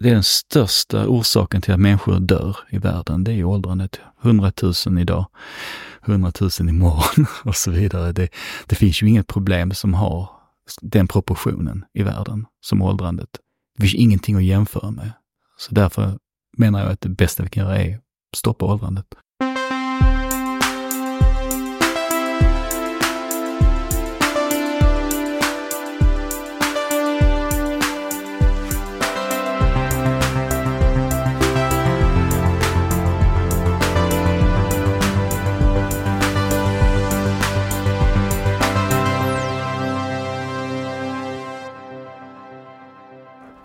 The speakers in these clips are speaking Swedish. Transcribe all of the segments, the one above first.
det är den största orsaken till att människor dör i världen. Det är åldrandet. 100 000 idag, 100 000 imorgon och så vidare. Det, det finns ju inget problem som har den proportionen i världen som åldrandet. Det finns ingenting att jämföra med. Så därför menar jag att det bästa vi kan göra är stoppa åldrandet.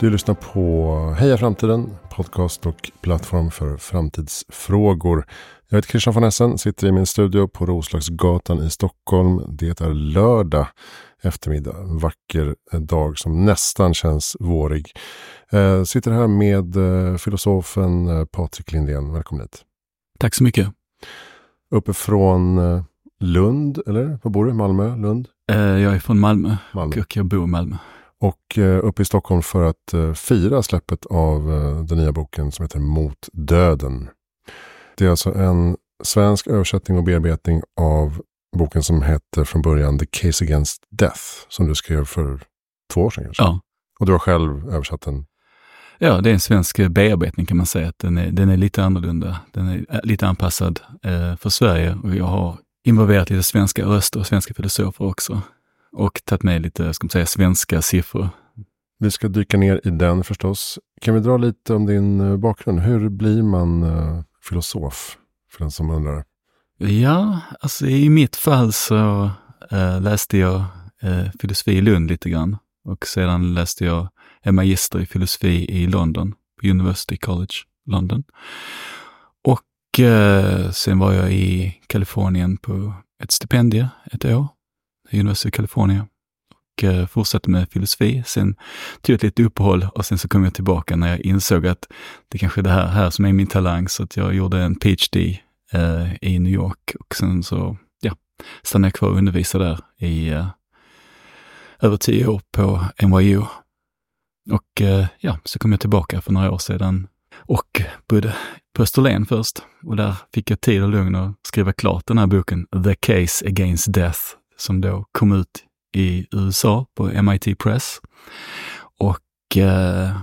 Du lyssnar på Heja Framtiden, podcast och plattform för framtidsfrågor. Jag heter Christian von Essen, sitter i min studio på Roslagsgatan i Stockholm. Det är lördag eftermiddag, en vacker dag som nästan känns vårig. Eh, sitter här med eh, filosofen eh, Patrik Lindén. Välkommen hit. Tack så mycket. Uppifrån eh, Lund, eller var bor du? Malmö? Lund? Jag är från Malmö, Malmö. och jag bor i Malmö och eh, uppe i Stockholm för att eh, fira släppet av eh, den nya boken som heter Mot döden. Det är alltså en svensk översättning och bearbetning av boken som heter från början The Case Against Death som du skrev för två år sedan kanske? Ja. Och du har själv översatt den? Ja, det är en svensk bearbetning kan man säga. Att den, är, den är lite annorlunda. Den är lite anpassad eh, för Sverige och jag har involverat lite svenska röster och svenska filosofer också och tagit med lite ska man säga, svenska siffror. Vi ska dyka ner i den förstås. Kan vi dra lite om din eh, bakgrund? Hur blir man uh, filosof? För den som undrar. Ja, alltså i mitt fall så uh, läste jag uh, filosofi i Lund lite grann och sedan läste jag en magister i filosofi i London, på University College London. Och sen var jag i Kalifornien på ett stipendium ett år University of California och eh, fortsatte med filosofi. Sen tog jag ett litet uppehåll och sen så kom jag tillbaka när jag insåg att det kanske är det här, här som är min talang. Så att jag gjorde en PhD eh, i New York och sen så ja, stannade jag kvar och undervisade där i eh, över tio år på NYU. Och eh, ja, så kom jag tillbaka för några år sedan och bodde på Österlen först. Och där fick jag tid och lugn att skriva klart den här boken, The Case Against Death, som då kom ut i USA på MIT Press. Och eh,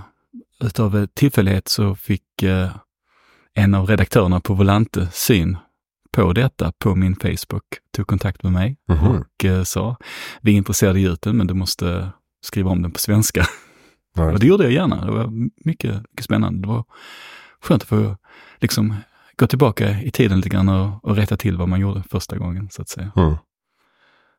utav tillfällighet så fick eh, en av redaktörerna på Volante syn på detta på min Facebook, tog kontakt med mig mm -hmm. och eh, sa, vi är intresserade i den men du måste skriva om den på svenska. Nej. Och det gjorde jag gärna. Det var mycket, mycket spännande. Det var skönt att få liksom, gå tillbaka i tiden lite grann och, och rätta till vad man gjorde första gången, så att säga. Mm.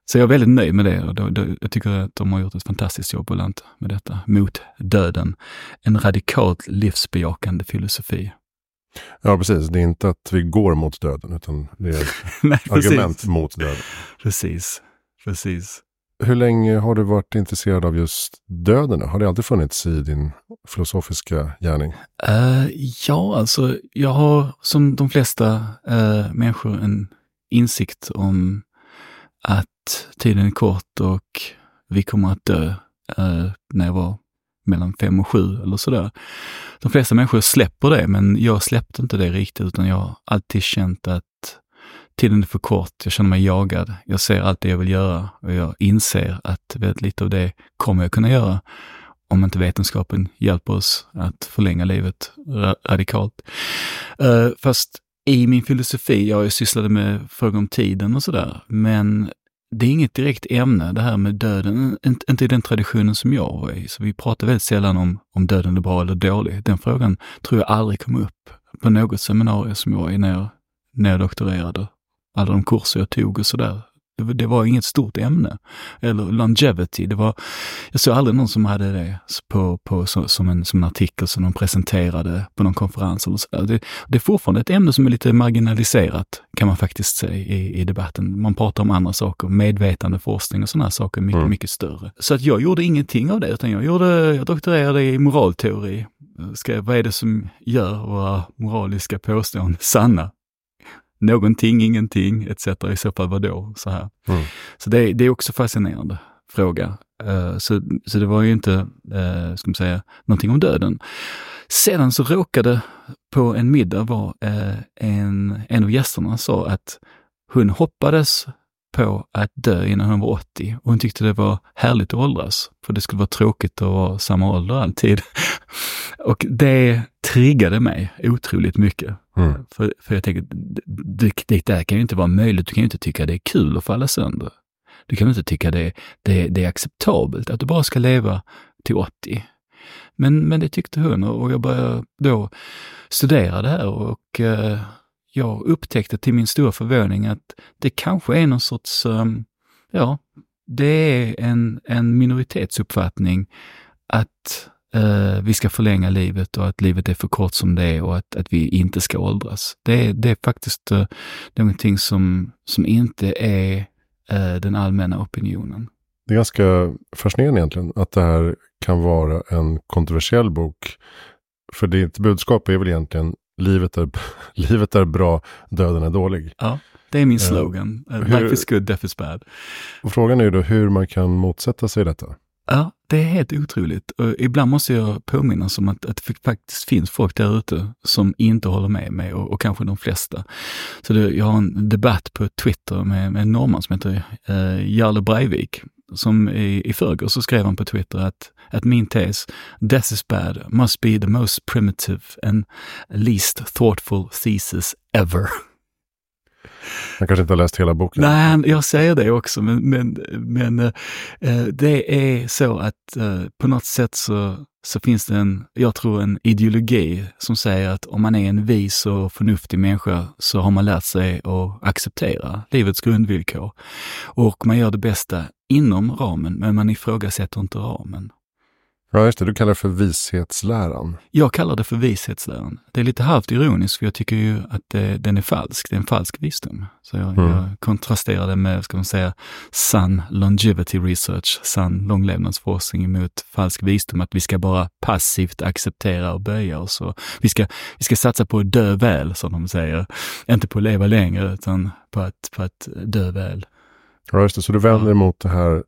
Så jag är väldigt nöjd med det och jag tycker att de har gjort ett fantastiskt jobb på Lant med detta. Mot döden. En radikalt livsbejakande filosofi. Ja, precis. Det är inte att vi går mot döden, utan det är Nej, argument mot döden. Precis, precis. Hur länge har du varit intresserad av just döden? Har det alltid funnits i din filosofiska gärning? Uh, ja, alltså jag har som de flesta uh, människor en insikt om att tiden är kort och vi kommer att dö eh, när jag var mellan fem och sju eller sådär. De flesta människor släpper det, men jag släppte inte det riktigt, utan jag har alltid känt att tiden är för kort. Jag känner mig jagad. Jag ser allt det jag vill göra och jag inser att väldigt lite av det kommer jag kunna göra om inte vetenskapen hjälper oss att förlänga livet radikalt. Uh, fast i min filosofi, jag sysslade med frågor om tiden och sådär, men det är inget direkt ämne det här med döden, inte i den traditionen som jag var i. Så vi pratar väldigt sällan om, om döden är bra eller dålig. Den frågan tror jag aldrig kom upp på något seminarium som jag var i när jag, när jag doktorerade. Alla de kurser jag tog och sådär. Det, var inget stort ämne. Eller longevity, det var, jag såg aldrig någon som hade det på, på, som, en, som en artikel som de presenterade på någon konferens eller sådär. Det, det är fortfarande ett ämne som är lite marginaliserat, kan man faktiskt säga i, i debatten. Man pratar om andra saker, medvetande forskning och sådana saker mycket, mm. mycket större. Så att jag gjorde ingenting av det, utan jag, gjorde, jag doktorerade i moralteori. Skrev, vad är det som gör våra moraliska påståenden sanna? Någonting, ingenting etc. I så fall vadå? Så, här. Mm. så det, det är också fascinerande fråga. Uh, så, så det var ju inte, uh, ska man säga, någonting om döden. Sedan så råkade på en middag var eh, en, en av gästerna sa att hon hoppades på att dö innan hon var 80 och hon tyckte det var härligt att åldras, för det skulle vara tråkigt att vara samma ålder alltid. och det triggade mig otroligt mycket. Mm. Eh, för, för jag tänker, det, det där kan ju inte vara möjligt. Du kan ju inte tycka det är kul att falla sönder. Du kan inte tycka det, det, det är acceptabelt att du bara ska leva till 80. Men, men det tyckte hon och jag började då studera det här och eh, jag upptäckte till min stora förvåning att det kanske är någon sorts, um, ja, det är en, en minoritetsuppfattning att uh, vi ska förlänga livet och att livet är för kort som det är och att, att vi inte ska åldras. Det, är, det är faktiskt uh, någonting som, som inte är uh, den allmänna opinionen. Det är ganska fascinerande egentligen att det här kan vara en kontroversiell bok. För ditt budskap är väl egentligen livet är, livet är bra, döden är dålig. Ja, det är min eh, slogan. Uh, hur, Life is good, death is bad. Och frågan är ju då hur man kan motsätta sig detta. Ja, det är helt otroligt. Och ibland måste jag påminnas om att, att det faktiskt finns folk där ute som inte håller med mig och, och kanske de flesta. Så det, jag har en debatt på Twitter med, med en norrman som heter eh, Jarle Breivik som i, i förrgår så skrev han på Twitter att, att min tes, Death is bad must be the most primitive and least thoughtful thesis ever. Han kanske inte har läst hela boken. Nej, jag säger det också, men, men, men eh, det är så att eh, på något sätt så, så finns det en, jag tror en ideologi som säger att om man är en vis och förnuftig människa så har man lärt sig att acceptera livets grundvillkor. Och man gör det bästa inom ramen, men man ifrågasätter inte ramen. Ja, just det. Du kallar det för vishetsläran. Jag kallar det för vishetsläran. Det är lite halvt ironiskt, för jag tycker ju att det, den är falsk. Det är en falsk visdom. Så jag, mm. jag kontrasterar det med, ska man säga, sann longevity research, sann långlevnadsforskning mot falsk visdom, att vi ska bara passivt acceptera och böja oss. Och vi, ska, vi ska satsa på att dö väl, som de säger. Inte på att leva längre, utan på att, på att dö väl. Ja, just det. Så du vänder dig mot det här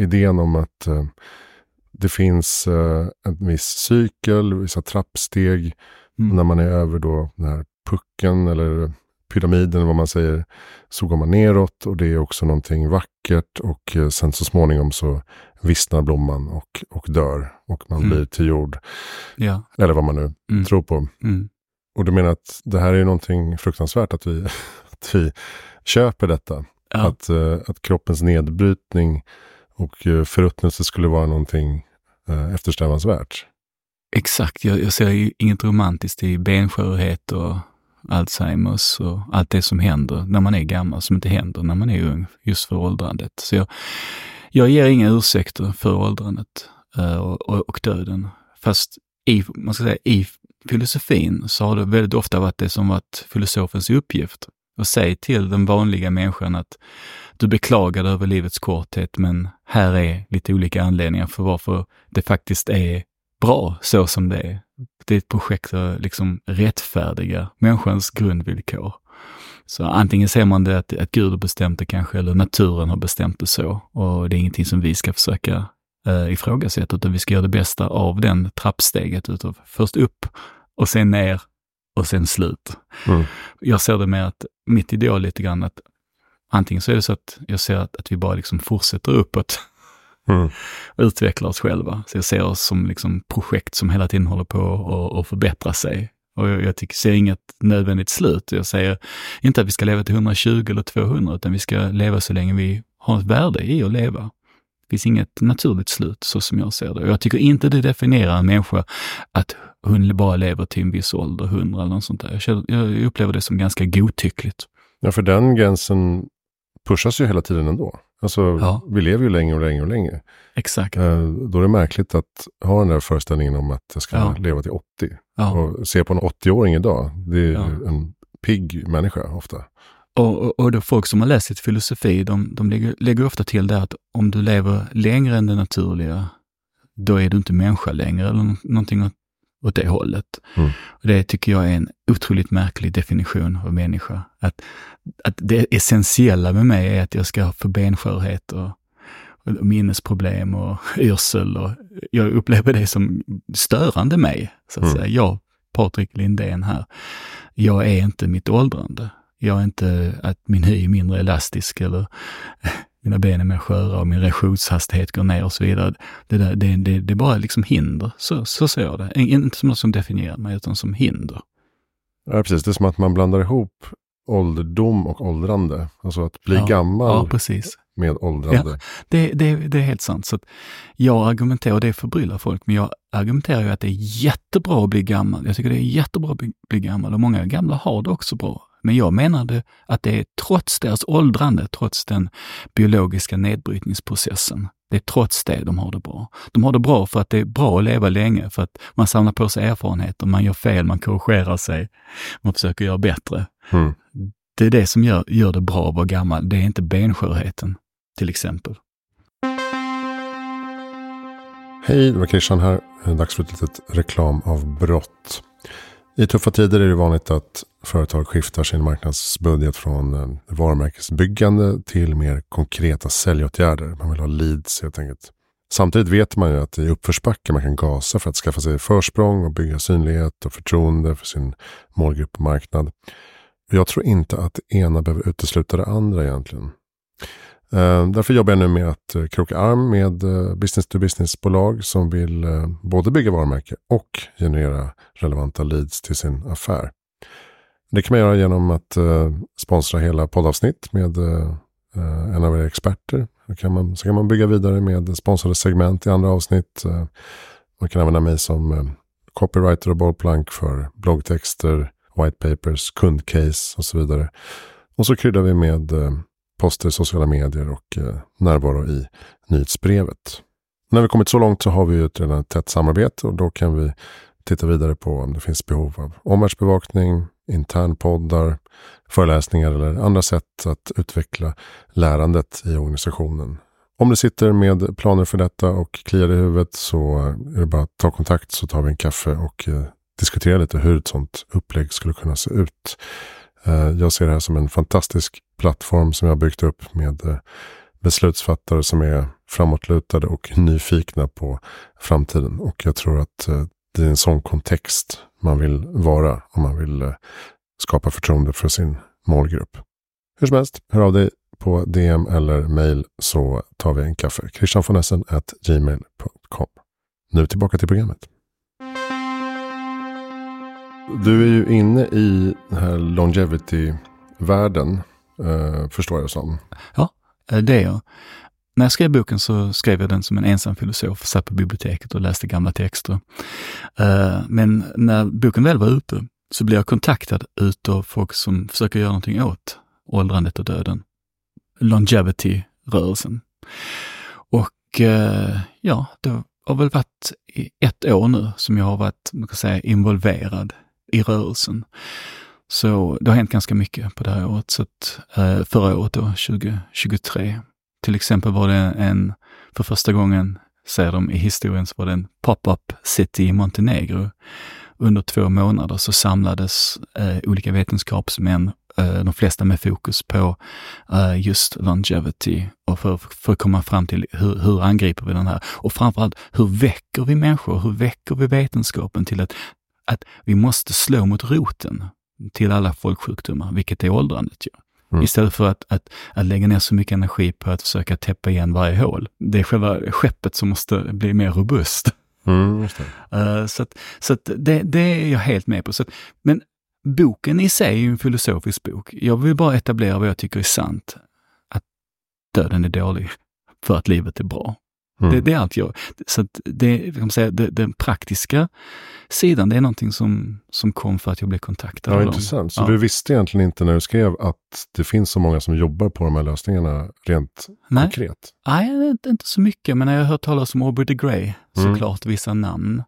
idén om att uh, det finns uh, en viss cykel, vissa trappsteg. Mm. När man är över då den här pucken eller pyramiden, vad man säger, så går man neråt och det är också någonting vackert och uh, sen så småningom så vissnar blomman och, och dör och man mm. blir till jord. Ja. Eller vad man nu mm. tror på. Mm. Och du menar att det här är någonting fruktansvärt att vi, att vi köper detta? Ja. Att, uh, att kroppens nedbrytning och eh, förruttnelse skulle vara någonting eh, eftersträvansvärt. Exakt, jag, jag ser ju inget romantiskt i benskörhet och Alzheimers och allt det som händer när man är gammal, som inte händer när man är ung, just för åldrandet. Så jag, jag ger inga ursäkter för åldrandet eh, och, och, och, döden. Fast i, man ska säga, i filosofin så har det väldigt ofta varit det som varit filosofens uppgift och säg till den vanliga människan att du beklagar över livets korthet, men här är lite olika anledningar för varför det faktiskt är bra så som det är. Det är ett projekt att liksom rättfärdiga människans grundvillkor. Så antingen ser man det att, att Gud har bestämt det kanske, eller naturen har bestämt det så. Och det är ingenting som vi ska försöka eh, ifrågasätta, utan vi ska göra det bästa av den trappsteget. Utav först upp och sen ner och sen slut. Mm. Jag ser det med att mitt ideal lite grann att antingen så är det så att jag ser att, att vi bara liksom fortsätter uppåt mm. och utvecklar oss själva. Så jag ser oss som liksom projekt som hela tiden håller på att förbättra sig. Och jag, jag tycker, ser inget nödvändigt slut. Jag säger inte att vi ska leva till 120 eller 200, utan vi ska leva så länge vi har ett värde i att leva. Det finns inget naturligt slut, så som jag ser det. Och jag tycker inte det definierar en människa att hon bara lever till en viss ålder, 100 eller något sånt där. Jag, jag upplever det som ganska godtyckligt. Ja, för den gränsen pushas ju hela tiden ändå. Alltså, ja. vi lever ju längre och längre och längre. Exakt. Eh, då är det märkligt att ha den där föreställningen om att jag ska ja. leva till 80. Ja. Och se på en 80-åring idag, det är en pigg människa ofta. Och, och, och då folk som har läst sitt filosofi, de, de lägger, lägger ofta till det att om du lever längre än det naturliga, då är du inte människa längre eller någonting åt, åt det hållet. Mm. Och det tycker jag är en otroligt märklig definition av människa. Att, att det essentiella med mig är att jag ska få benskörhet och, minnesproblem och yrsel och jag upplever det som störande mig, så att mm. säga. Jag, Patrik Lindén här, jag är inte mitt åldrande. Jag är inte att min hy är mindre elastisk eller mina ben är mer sköra och min reaktionshastighet går ner och så vidare. Det, där, det, det, det är bara liksom hinder. Så, så ser jag det. Inte som något som definierar mig, utan som hinder. Ja, precis. Det är som att man blandar ihop ålderdom och åldrande. Alltså att bli ja, gammal ja, precis. med åldrande. Ja, det, det, det är helt sant. Så jag argumenterar, och det förbryllar folk, men jag argumenterar ju att det är jättebra att bli gammal. Jag tycker det är jättebra att bli, bli gammal och många gamla har det också bra. Men jag menade att det är trots deras åldrande, trots den biologiska nedbrytningsprocessen, det är trots det de har det bra. De har det bra för att det är bra att leva länge, för att man samlar på sig erfarenheter, man gör fel, man korrigerar sig, man försöker göra bättre. Mm. Det är det som gör, gör det bra att vara gammal, det är inte benskörheten, till exempel. Hej, det var Christian här. Dags för ett litet reklamavbrott. I tuffa tider är det vanligt att företag skiftar sin marknadsbudget från eh, varumärkesbyggande till mer konkreta säljåtgärder. Man vill ha leads helt enkelt. Samtidigt vet man ju att i uppförsbacke man kan gasa för att skaffa sig försprång och bygga synlighet och förtroende för sin målgrupp och marknad. Jag tror inte att det ena behöver utesluta det andra egentligen. Eh, därför jobbar jag nu med att eh, kroka arm med business-to-business-bolag som vill både bygga varumärke och generera relevanta leads till sin affär. Det kan man göra genom att eh, sponsra hela poddavsnitt med eh, en av era experter. Då kan man, så kan man bygga vidare med sponsrade segment i andra avsnitt. Eh, man kan använda mig som copywriter och bollplank för bloggtexter, white papers, kundcase och så vidare. Och så kryddar vi med poster, i sociala medier och eh, närvaro i nyhetsbrevet. När vi kommit så långt så har vi ju ett redan tätt samarbete och då kan vi titta vidare på om det finns behov av omvärldsbevakning, internpoddar, föreläsningar eller andra sätt att utveckla lärandet i organisationen. Om du sitter med planer för detta och kliar i huvudet så är det bara att ta kontakt så tar vi en kaffe och diskuterar diskutera lite hur ett sådant upplägg skulle kunna se ut. Eh, jag ser det här som en fantastisk plattform som jag byggt upp med eh, beslutsfattare som är framåtlutade och nyfikna på framtiden. Och jag tror att det är en sån kontext man vill vara om man vill eh, skapa förtroende för sin målgrupp. Hur som helst, hör av dig på DM eller mail så tar vi en kaffe. Christianfonessen gmail.com. Nu tillbaka till programmet. Du är ju inne i den här longevity-världen, eh, förstår jag som. Ja, eh, det är jag. När jag skrev boken så skrev jag den som en ensam filosof, satt på biblioteket och läste gamla texter. Eh, men när boken väl var ute så blev jag kontaktad utav folk som försöker göra någonting åt åldrandet och döden. Longevity-rörelsen. Och eh, ja, det har väl varit i ett år nu som jag har varit man kan säga, involverad i rörelsen. Så det har hänt ganska mycket på det här året. Så att, eh, förra året då, 2023, till exempel var det en, för första gången, säger de i historien, så var det en pop-up city i Montenegro. Under två månader så samlades eh, olika vetenskapsmän, eh, de flesta med fokus på eh, just longevity och för, för att komma fram till hur, hur angriper vi den här? Och framförallt, hur väcker vi människor? Hur väcker vi vetenskapen till att att vi måste slå mot roten till alla folksjukdomar, vilket är åldrandet. ju. Mm. Istället för att, att, att lägga ner så mycket energi på att försöka täppa igen varje hål. Det är själva skeppet som måste bli mer robust. Mm, uh, så att, så att det, det, är jag helt med på. Så att, men boken i sig är ju en filosofisk bok. Jag vill bara etablera vad jag tycker är sant. Att döden är dålig för att livet är bra. Mm. Det, det, är allt jag... Så det, kan säga, det, den praktiska sidan, det är någonting som, som kom för att jag blev kontaktad. Ja, intressant. Så ja. du visste egentligen inte när du skrev att det finns så många som jobbar på de här lösningarna rent Nej. konkret? Nej, inte, så mycket, men jag har hört talas om Aubrey de Grey, mm. såklart vissa namn.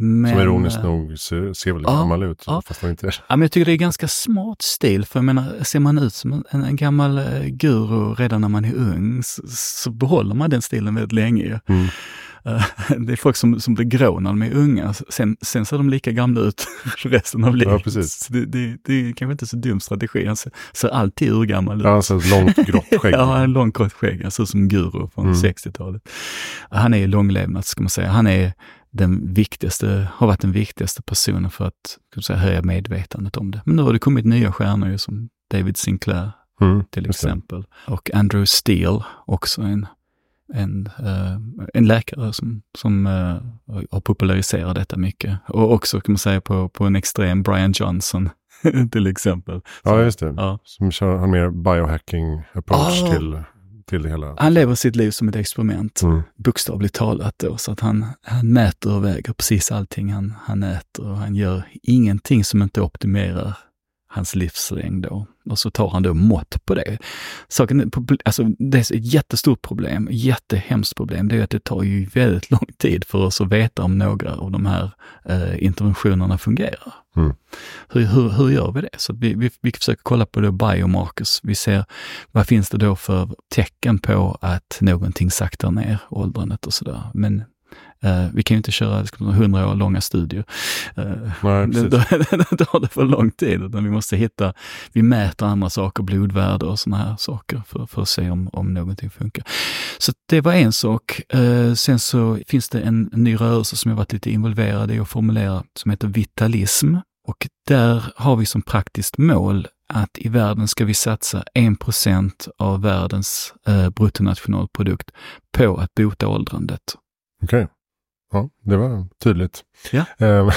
Men, som ironiskt eh, nog ser, ser väldigt ja, gammal ut. Ja. Fast inte är. Ja, men jag tycker det är ganska smart stil, för jag menar, ser man ut som en, en gammal uh, guru redan när man är ung så, så behåller man den stilen väldigt länge. Mm. Uh, det är folk som, som blir grå när de är unga, sen, sen ser de lika gamla ut resten av livet. Ja, precis. Det, det, det är kanske inte så dum strategi. Han ser, ser alltid urgammal ut. Ja, han ser ett långt grått skägg. ja, har långt grått skägg. Han ser ut som Guru från Mm. 60-talet. Han är långlevnad, ska man säga. Han är den viktigaste, har varit den viktigaste personen för att säga, höja medvetandet om det. Men nu har det kommit nya stjärnor ju, som David Sinclair Mm, till exempel. Och Andrew Steele, också en, en, eh, en läkare som, som eh, har populariserat detta mycket. Och också kan man säga på, på en extrem Brian Johnson till exempel. Ja, just det. Ja. Som kör han mer biohacking approach Ah. till, till det hela. Han lever sitt liv som ett experiment, Mm. bokstavligt talat då, så att han, han mäter och väger precis allting han, han äter och han gör ingenting som inte optimerar hans livslängd då. Och så tar han då mått på det. Saken, alltså det är ett jättestort problem, jättehemskt problem, det är att det tar ju väldigt lång tid för oss att veta om några av de här eh, interventionerna fungerar. Mm. Hur, hur, hur gör vi det? Så vi, vi, vi försöker kolla på det biomarkers. Vi ser vad finns det då för tecken på att någonting saktar ner åldrandet och sådär. Men eh, vi kan ju inte köra hundra år långa studier. Eh, Nej, det, då, då tar det för lång tid, utan vi måste hitta, vi mäter andra saker, blodvärde och sådana här saker för, för att se om, om någonting funkar. Så det var en sak. Eh, sen så finns det en, ny rörelse som jag varit lite involverad i att formulera som heter vitalism. Och där har vi som praktiskt mål att i världen ska vi satsa 1% av världens eh, bruttonationalprodukt på att bota åldrandet. Okej. Ja, det var tydligt. Ja. Ehm,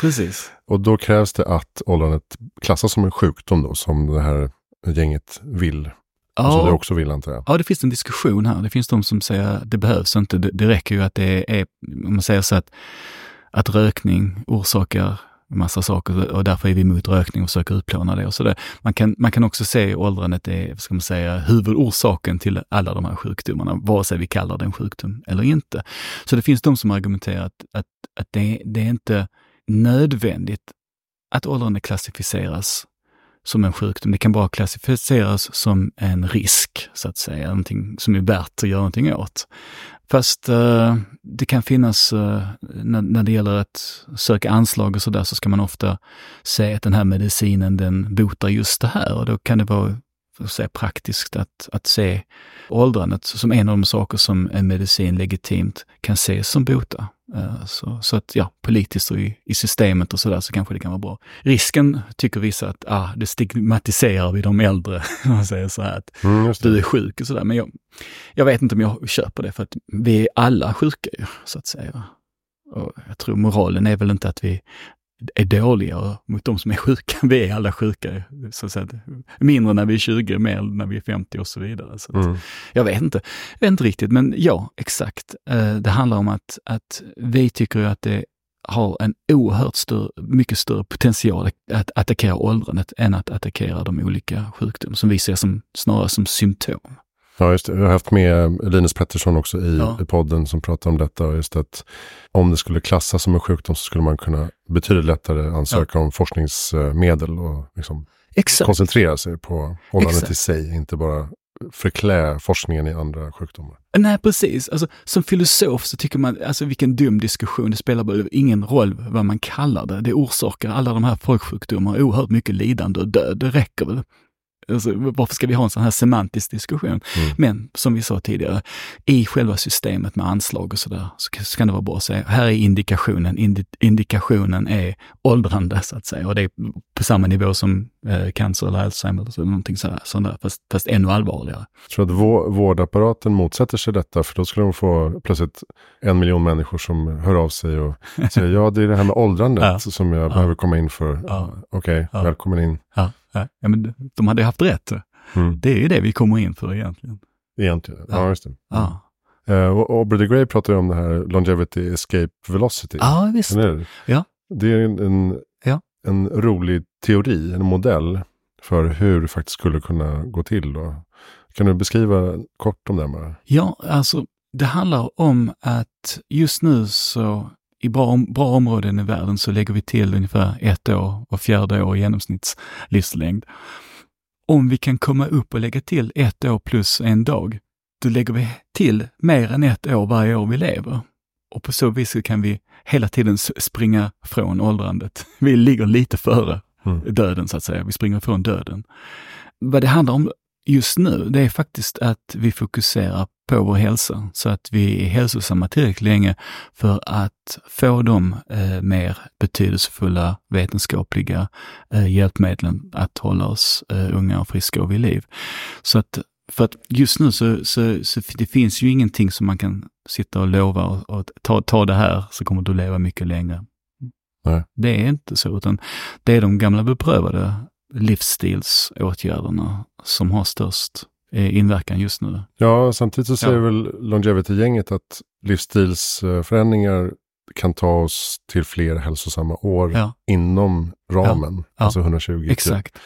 Precis. och då krävs det att åldrandet klassas som en sjukdom då, som det här gänget vill. Och som du också vill antar jag. Ja, det finns en diskussion här. Det finns de som säger att det behövs inte. Det, det räcker ju att det är, om man säger så att, att rökning orsakar massa saker och därför är vi emot rökning och försöker utplåna det och så där. Man kan, man kan också se åldrandet är, vad ska man säga, huvudorsaken till alla de här sjukdomarna, vare sig vi kallar det en sjukdom eller inte. Så det finns de som argumenterar att, att, att det, det är inte nödvändigt att åldrande klassificeras som en sjukdom. Det kan bara klassificeras som en risk, så att säga, någonting som är värt att göra någonting åt. Fast eh, det kan finnas, eh, när, när det gäller att söka anslag och sådär, så ska man ofta säga att den här medicinen den botar just det här. Och då kan det vara att säga, praktiskt att, att se åldrandet som en av de saker som en medicin legitimt kan ses som bota. Eh, Så, så att ja, politiskt och i, i systemet och sådär så kanske det kan vara bra. Risken tycker vissa att ah, det stigmatiserar vi de äldre, om man säger så här att Mm, du är sjuk och sådär. Men jag, jag vet inte om jag köper det för att vi är alla sjuka ju, så att säga. Och jag tror moralen är väl inte att vi är dåliga mot de som är sjuka. Vi är alla sjuka. Så att säga. Mindre när vi är 20, mer när vi är 50 och så vidare. Så Mm. Jag vet inte. Jag vet inte riktigt, men ja, exakt. Eh, Det handlar om att, att vi tycker att det har en oerhört större, mycket större potential att attackera åldrandet än att attackera de olika sjukdomar som vi ser som, snarare som symptom. Ja, just det. Vi har haft med Linus Pettersson också i, Ja. podden som pratar om detta. Just att om det skulle klassas som en sjukdom så skulle man kunna betydligt lättare ansöka om forskningsmedel och liksom Exakt. koncentrera sig på Exakt. i sig, inte bara förklä forskningen i andra sjukdomar. Nej, precis. Alltså, som filosof så tycker man, alltså vilken dum diskussion, det spelar bara ingen roll vad man kallar det. Det orsakar alla de här folksjukdomarna oerhört mycket lidande och död, det räcker väl. Alltså, varför ska vi ha en sån här semantisk diskussion? Mm. Men som vi sa tidigare, i själva systemet med anslag och sådär, så, så kan det vara bra att säga, här är indikationen. Indi, indikationen är åldrande så att säga och det är på samma nivå som eh, cancer eller Alzheimer eller så, någonting sådär, sånt där, fast, fast ännu allvarligare. Jag tror att vå- vårdapparaten motsätter sig detta för då skulle de få plötsligt en miljon människor som hör av sig och säger ja det är det här med åldrandet Ja. som jag Ja. behöver komma in för. Ja. Okej, Ja. välkommen in. Ja, ja. ja men de hade haft rätt. Mm. Det är ju det vi kommer in för egentligen. Egentligen, ja, Ja. just det. Ja, Eh, och Aubrey de Grey pratar ju om det här Longevity Escape Velocity. ja visst. Hur? Ja. Det är en, en, Ja. en rolig teori, en modell för hur det faktiskt skulle kunna gå till. Då. Kan du beskriva kort om det bara? Ja, alltså det handlar om att just nu så i bra, bra områden i världen så lägger vi till ungefär ett år och fjärde år i genomsnittslivslängd. Om vi kan komma upp och lägga till ett år plus en dag, då lägger vi till mer än ett år varje år vi lever. Och på så vis kan vi hela tiden springa från åldrandet. Vi ligger lite före mm. döden så att säga. Vi springer från döden. Vad det handlar om just nu, det är faktiskt att vi fokuserar på vår hälsa så att vi är hälsosamma tillräckligt länge för att få de eh, mer betydelsefulla vetenskapliga eh, hjälpmedlen att hålla oss eh, unga och friska och vid liv. Så att för att just nu så, så, så det finns ju ingenting som man kan sitta och lova och, och ta, ta det här så kommer du leva mycket längre. Nej. Det är inte så, utan det är de gamla beprövade livsstilsåtgärderna som har störst inverkan just nu. Ja, samtidigt så säger ja. väl Longevity-gänget att livsstilsförändringar kan ta oss till fler hälsosamma år ja. inom ramen, ja. alltså 120. Exakt.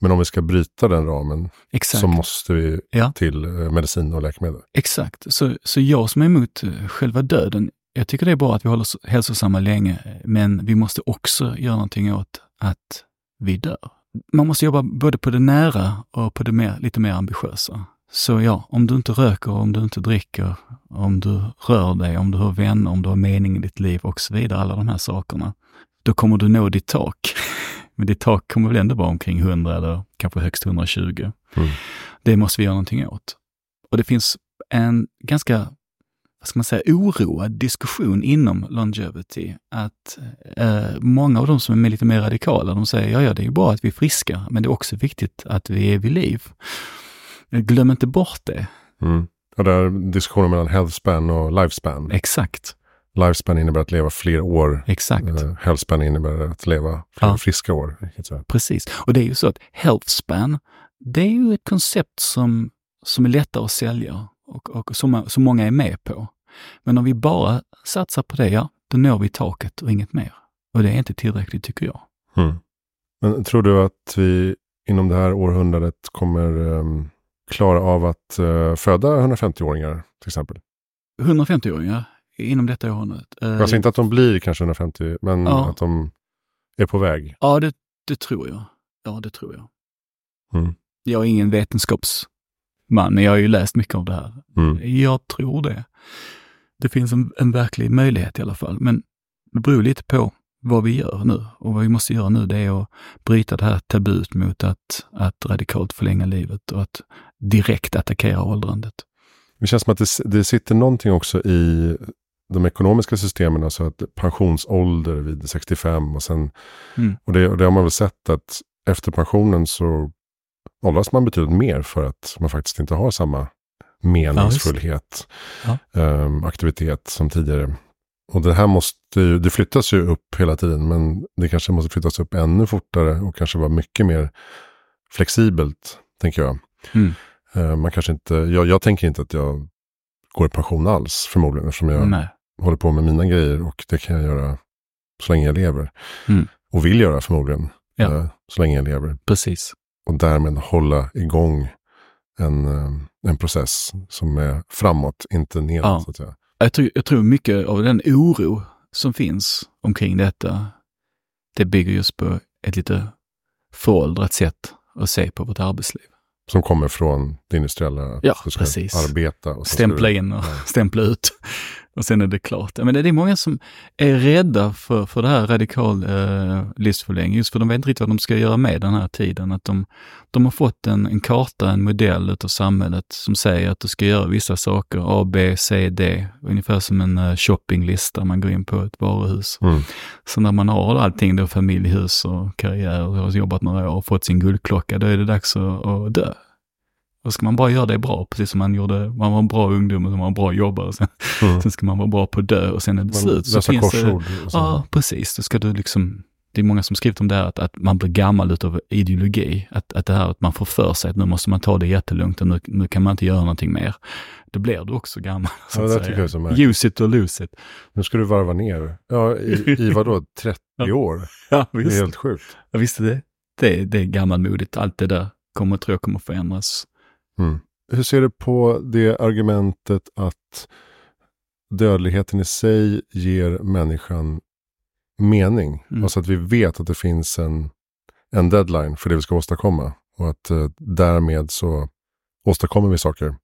Men om vi ska bryta den ramen Exakt. så måste vi till eh, medicin och läkemedel. Exakt, så, så jag som är emot eh, själva döden, jag tycker det är bra att vi håller oss hälsosamma länge, men vi måste också göra någonting åt att vi dör. Man måste jobba både på det nära och på det mer, lite mer ambitiösa. Så ja, om du inte röker, om du inte dricker, om du rör dig, om du har vänner, om du har mening i ditt liv och så vidare, alla de här sakerna, då kommer du nå ditt tak. Men ditt tak kommer väl ändå vara omkring 100 eller kanske högst 120. Mm. Det måste vi göra någonting åt. Och det finns en ganska, vad ska man säga, oroad diskussion inom longevity. Att eh, många av de som är lite mer radikala, de säger ja, ja, det är ju bra att vi är friska, men det är också viktigt att vi är vid liv. Glöm inte bort det. Mm. Och där diskussionen mellan health span och lifespan. Exakt. Lifespan innebär att leva fler år. Exakt. Uh, healthspan innebär att leva fler ja. friska år. Precis. Och det är ju så att healthspan, det är ju ett koncept som, som är lättare att sälja och, och som, som många är med på. Men om vi bara satsar på det, ja, då når vi taket och inget mer. Och det är inte tillräckligt tycker jag. Mm. Men tror du att vi inom det här århundradet kommer um, klara av att uh, föda 150-åringar till exempel? 150-åringar? inom detta århundradet. Eh, alltså inte att de blir kanske 150, men ja. att de är på väg. Ja, det, det tror jag. Ja, det tror jag. Mm. Jag är ingen men jag har ju läst mycket om det här. Mm. Jag tror det. Det finns en, en verklig möjlighet i alla fall, men det beror lite på vad vi gör nu. Och vad vi måste göra nu det är att bryta det här tabut mot att, att radikalt förlänga livet och att direkt attackera åldrandet. Det känns som att det, det sitter någonting också i de ekonomiska systemen, alltså att pensionsålder vid 65 och sen, mm. och, det, och det har man väl sett att efter pensionen så åldras man betydligt mer för att man faktiskt inte har samma meningsfullhet, ja, um, aktivitet som tidigare. Och det här måste ju, det flyttas ju upp hela tiden, men det kanske måste flyttas upp ännu fortare och kanske vara mycket mer flexibelt, tänker jag. Mm. Uh, man kanske inte, jag, jag tänker inte att jag går i pension alls förmodligen, eftersom jag Nej håller på med mina grejer och det kan jag göra så länge jag lever. Mm. Och vill göra förmodligen ja. eh, så länge jag lever. Precis. Och därmed hålla igång en, eh, en process som är framåt, inte neråt. Ja. Så att säga. Jag, tror, jag tror mycket av den oro som finns omkring detta, det bygger just på ett lite föråldrat sätt att se på vårt arbetsliv. Som kommer från det industriella, att ja, du ska precis. arbeta. Och stämpla in och ja. stämpla ut. Och sen är det klart. Men det är många som är rädda för, för det här radikal eh, livsförlängning, just för de vet inte riktigt vad de ska göra med den här tiden. Att de, de har fått en, en karta, en modell utav samhället som säger att du ska göra vissa saker, A, B, C, D, ungefär som en uh, shoppinglista man går in på ett varuhus. Mm. Så när man har allting då, familjehus och karriär och har jobbat några år och fått sin guldklocka, då är det dags att, att dö. Då ska man bara göra det bra, precis som man gjorde, man var en bra ungdom och man var en bra jobbare. Sen, mm. sen ska man vara bra på att dö och sen är det slut. Så finns det, ja, precis. Då ska du liksom, det är många som skrivit om det här att, att man blir gammal utav ideologi. Att, att det här att man får för sig att nu måste man ta det jättelugnt och nu, nu kan man inte göra någonting mer. Då blir du också gammal. Så ja, det tycker jag är Use it or lose it. Nu ska du varva ner. Ja, i, i vadå, 30 år? Ja, visst. Det är helt sjukt. Ja, visst är det. Det, det är gammalmodigt. Allt det där kommer, tror jag kommer förändras. Mm. Hur ser du på det argumentet att dödligheten i sig ger människan mening? Mm. Alltså att vi vet att det finns en, en deadline för det vi ska åstadkomma. Och att eh, därmed så åstadkommer vi saker.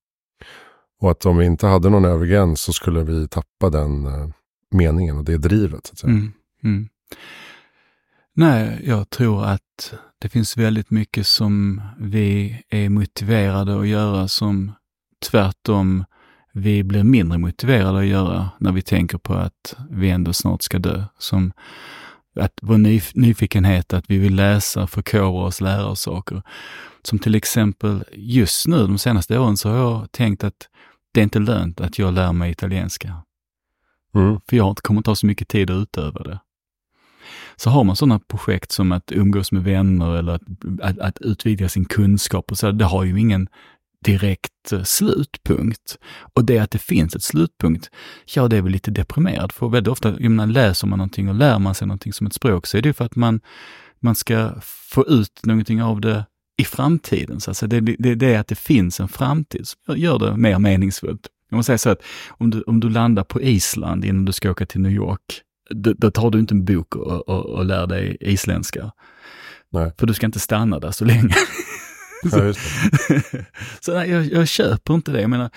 Och att om vi inte hade någon övre gräns så skulle vi tappa den eh, meningen och det drivet. Så att säga. Mm, mm. Nej, jag tror att det finns väldigt mycket som vi är motiverade att göra som tvärtom vi blir mindre motiverade att göra när vi tänker på att vi ändå snart ska dö. Som att vår nyf nyfikenhet, att vi vill läsa, förkovra oss, lära oss saker. Som till exempel just nu, de senaste åren, så har jag tänkt att det är inte lönt att jag lär mig italienska. Mm. För jag kommer inte ha så mycket tid att utöva det. Så har man sådana projekt som att umgås med vänner eller att, att, att utvidga sin kunskap och så, det har ju ingen direkt eh, slutpunkt. Och det att det finns ett slutpunkt, ja det är väl lite deprimerad. För väldigt ofta, jag menar, läser man någonting och lär man sig någonting som ett språk så är det för att man, man ska få ut någonting av det i framtiden. Så alltså det, det, det är att det finns en framtid som gör det mer meningsfullt. Om man säger så att om du, om du landar på Island innan du ska åka till New York, då, tar du inte en bok och, och, och lär dig isländska. Nej. För du ska inte stanna där så länge. Det. så nej, jag, jag köper inte det. Jag menar,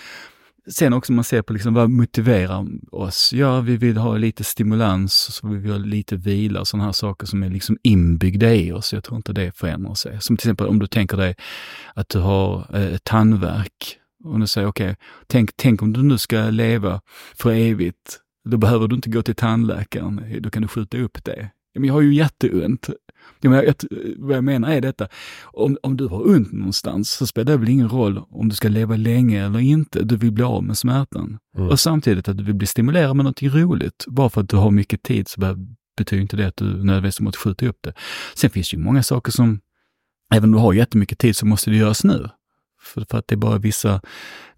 sen också man ser på liksom, vad motiverar oss? Ja, vi vill ha lite stimulans, så vi vill ha lite vila och sådana här saker som är liksom inbyggda i oss. Jag tror inte det förändrar sig. Som till exempel om du tänker dig att du har eh, tandvärk och du säger okej, okay, tänk, tänk om du nu ska leva för evigt. Då behöver du inte gå till tandläkaren, då kan du skjuta upp det. Men jag har ju jätteont. Jag menar, jag, vad jag menar är detta, om, om du har ont någonstans så spelar det väl ingen roll om du ska leva länge eller inte. Du vill bli av med smärtan. Mm. Och samtidigt att du vill bli stimulerad med något roligt. Bara för att du har mycket tid så behöver, betyder inte det att du nödvändigtvis måste skjuta upp det. Sen finns det ju många saker som, även om du har jättemycket tid så måste det göras nu. För, för att det är bara vissa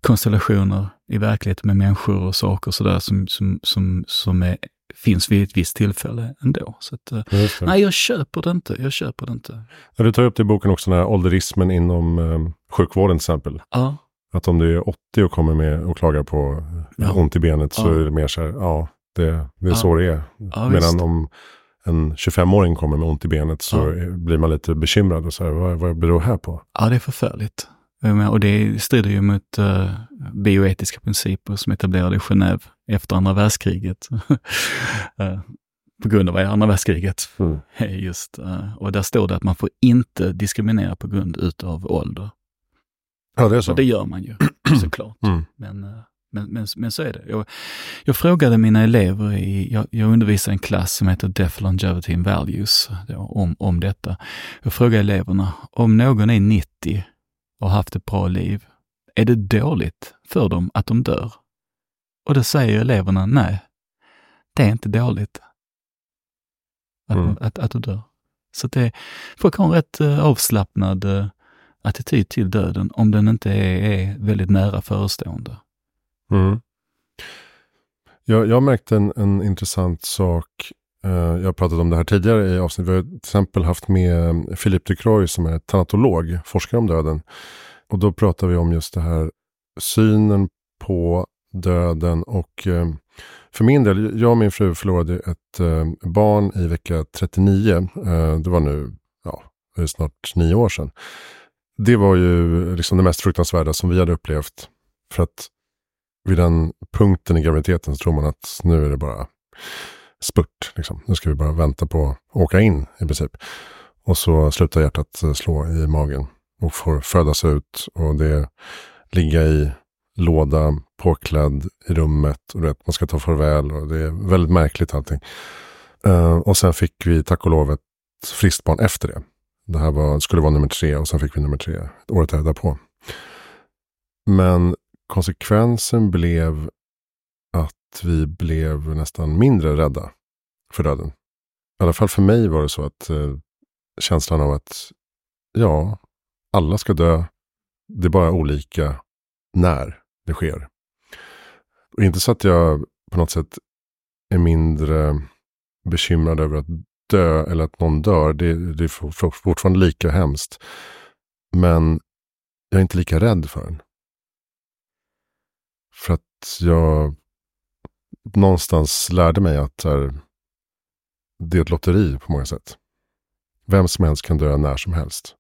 konstellationer i verkligheten med människor och saker och sådär som, som, som, som är, finns vid ett visst tillfälle ändå. Så att, eh, nej, jag köper det inte. Jag köper det inte. Ja, Du tar upp det i boken också, den här ålderismen inom eh, sjukvården till exempel. Ja, Att om du är 80 och kommer med och klagar på eh, Ja. ont i benet så är det mer så här, ja, det, det är så det är. visst. Medan om en 25-åring kommer med ont i benet så blir man lite bekymrad och så här, vad, vad beror det här på? Ja, det är förfärligt. Menar, Och det strider ju mot uh, bioetiska principer som etablerade i Genève efter andra världskriget. Eh, på grund av andra världskriget. Mm. Just, eh, och där står det att man får inte diskriminera på grund utav ålder. Ja, det är Så så. det gör man ju såklart. Mm. Men, eh, men, men, men så är det. Jag, jag frågade mina elever, i, jag, jag undervisar en klass som heter Deaf Longevity and Values, då, om, om detta. Jag frågade eleverna, om någon är 90 och har haft ett bra liv, är det dåligt för dem att de dör? Och då säger eleverna, nej, det är inte dåligt att, Mm. att, att du dör. Så det, folk har en rätt eh, avslappnad eh, attityd till döden om den inte är, är väldigt nära förestående. Mm. Jag, jag märkte en, en intressant sak. Eh, jag har pratat om det här tidigare i avsnitt. Vi har till exempel haft med eh, Philippe Ducroix som är tanatolog, forskare om döden. Och då pratar vi om just det här synen på döden och eh, för min del, jag och min fru förlorade ett barn i vecka 39. Det var nu, ja, det är snart nio år sedan. Det var ju liksom det mest fruktansvärda som vi hade upplevt. För att vid den punkten i graviditeten så tror man att nu är det bara spurt. Liksom. Nu ska vi bara vänta på att åka in i princip. Och så slutar hjärtat eh, slå i magen och får födas ut och det ligga i låda, påklädd i rummet och vet, man ska ta farväl och det är väldigt märkligt allting. Uh, och sen fick vi tack och lov ett friskt barn efter det. Det här var, skulle vara nummer tre och sen fick vi nummer tre året därpå. Men konsekvensen blev att vi blev nästan mindre rädda för döden. I alla fall för mig var det så att eh, känslan av att ja, alla ska dö. Det är bara olika när det sker. Och inte så att jag på något sätt är mindre bekymrad över att dö eller att någon dör. Det, det är fortfarande lika hemskt. Men jag är inte lika rädd för den. För att jag någonstans lärde mig att här, det är ett lotteri på många sätt. Vem som helst kan dö när som helst.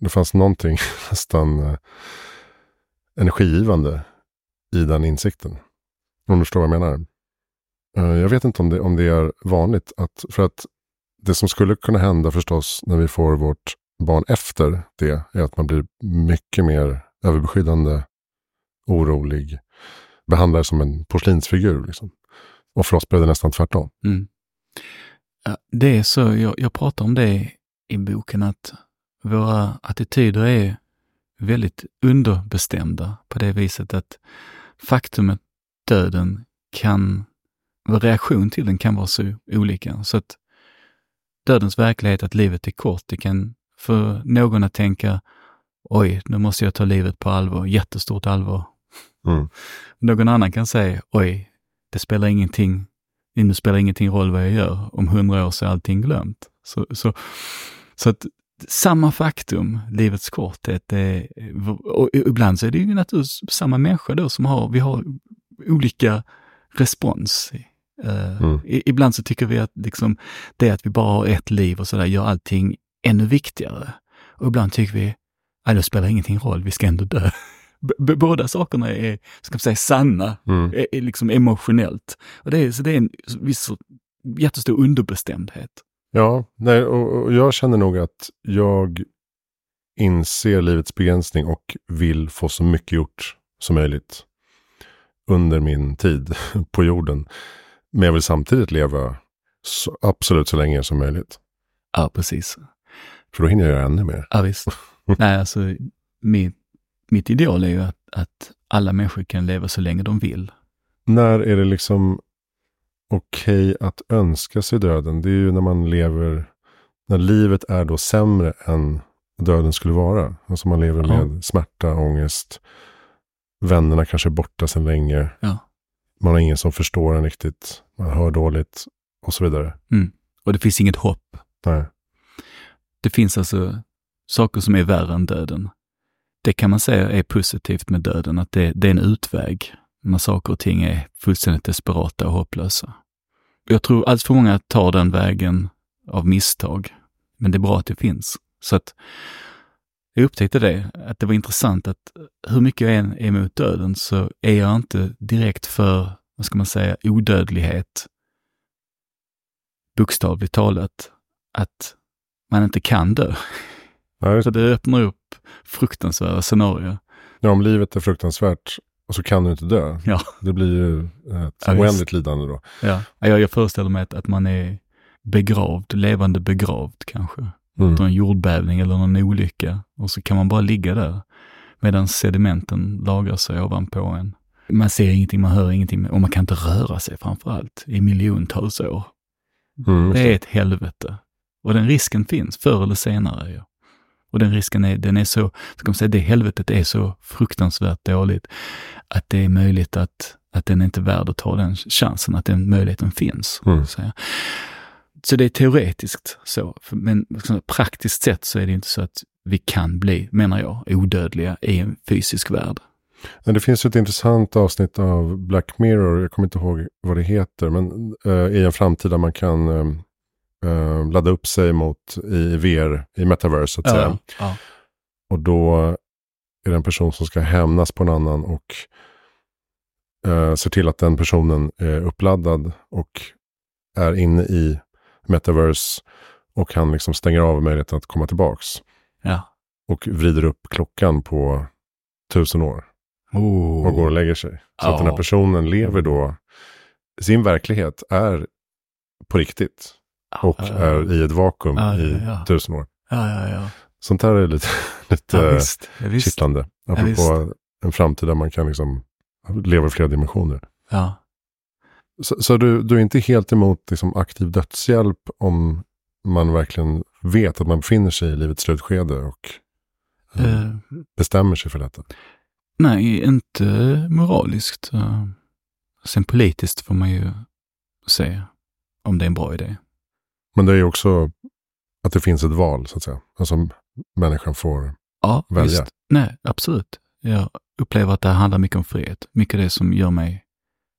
Det fanns någonting nästan eh, energigivande i den insikten. Om du förstår vad jag menar. Eh, jag vet inte om det, om det är vanligt. Att, för att det som skulle kunna hända förstås när vi får vårt barn efter det är att man blir mycket mer överbeskyddande, orolig, behandlar som en porslinsfigur. Liksom. Och för oss blev det nästan tvärtom. Mm. Det är så, jag, jag pratar om det i boken, att våra attityder är väldigt underbestämda på det viset att faktumet döden kan, vår reaktion till den kan vara så olika. Så att dödens verklighet, att livet är kort, det kan för någon att tänka, oj, nu måste jag ta livet på allvar, jättestort allvar. Mm. Någon annan kan säga, oj, det spelar ingenting, det spelar ingenting roll vad jag gör, om hundra år så är allting glömt. Så, så, så att samma faktum, livets korthet, är, och ibland så är det ju naturligtvis samma människa då som har, vi har olika respons. Uh, mm. Ibland så tycker vi att liksom, det att vi bara har ett liv och sådär gör allting ännu viktigare. Och ibland tycker vi, att det spelar ingenting roll, vi ska ändå dö. B båda sakerna är, ska man säga, sanna, mm. är, är liksom emotionellt. Och det är, så det är en viss jättestor underbestämdhet. Ja, nej, och, och jag känner nog att jag inser livets begränsning och vill få så mycket gjort som möjligt under min tid på jorden. Men jag vill samtidigt leva så, absolut så länge som möjligt. Ja, precis. För då hinner jag göra ännu mer. Ja, visst. Nej, alltså mitt, mitt ideal är ju att, att alla människor kan leva så länge de vill. När är det liksom okej okay att önska sig döden? Det är ju när man lever, när livet är då sämre än döden skulle vara. Alltså man lever med ja. smärta, ångest, vännerna kanske är borta sedan länge. Ja. Man har ingen som förstår en riktigt, man hör dåligt och så vidare. Mm. Och det finns inget hopp. Nej. Det finns alltså saker som är värre än döden. Det kan man säga är positivt med döden, att det, det är en utväg när saker och ting är fullständigt desperata och hopplösa. Jag tror allt för många tar den vägen av misstag, men det är bra att det finns. Så att jag upptäckte det, att det var intressant att hur mycket jag än är emot döden så är jag inte direkt för, vad ska man säga, odödlighet. Bokstavligt talat. Att man inte kan dö. Nej. Så det öppnar upp fruktansvärda scenarier. Ja, om livet är fruktansvärt och så kan du inte dö. Ja. Det blir ju ett ja, oändligt lidande då. Ja, jag, jag föreställer mig att, att man är begravd, levande begravd kanske. Mm. Efter en jordbävning eller någon olycka. Och så kan man bara ligga där medan sedimenten lagrar sig ovanpå en. Man ser ingenting, man hör ingenting och man kan inte röra sig framför allt i miljontals år. Mm. Det är ett helvete. Och den risken finns förr eller senare. Ja. Och den risken är, den är så, ska man säga, det helvetet är så fruktansvärt dåligt att det är möjligt att, att den är inte är värd att ta den chansen, att den möjligheten finns. Mm. Så, så det är teoretiskt så, men praktiskt sett så är det inte så att vi kan bli, menar jag, odödliga i en fysisk värld. Det finns ett intressant avsnitt av Black Mirror, jag kommer inte ihåg vad det heter, men uh, i en framtid där man kan uh, uh, ladda upp sig mot i VR, i metaverse så att ja, säga. Ja. Och då är det en person som ska hämnas på en annan och uh, ser till att den personen är uppladdad och är inne i metaverse och han liksom stänger av möjligheten att komma tillbaks. Ja. Och vrider upp klockan på tusen år. Oh. Och går och lägger sig. Så oh. att den här personen lever då, sin verklighet är på riktigt. Och ja, ja. är i ett vakuum ja, i tusen år. Ja, ja, Sånt här är lite, lite ja, visst, visst. kittlande. Apropå en framtid där man kan liksom leva i flera dimensioner. Ja. Så, så du, du, är inte helt emot liksom, aktiv dödshjälp om man verkligen vet att man befinner sig i livets slutskede och uh, bestämmer sig för detta? Nej, inte moraliskt. Uh, sen politiskt får man ju se om det är en bra idé. Men det är ju också att det finns ett val, så att säga. Alltså människan får ja, välja. Visst. Nej, absolut. Jag upplever att det handlar mycket om frihet. Mycket det som gör mig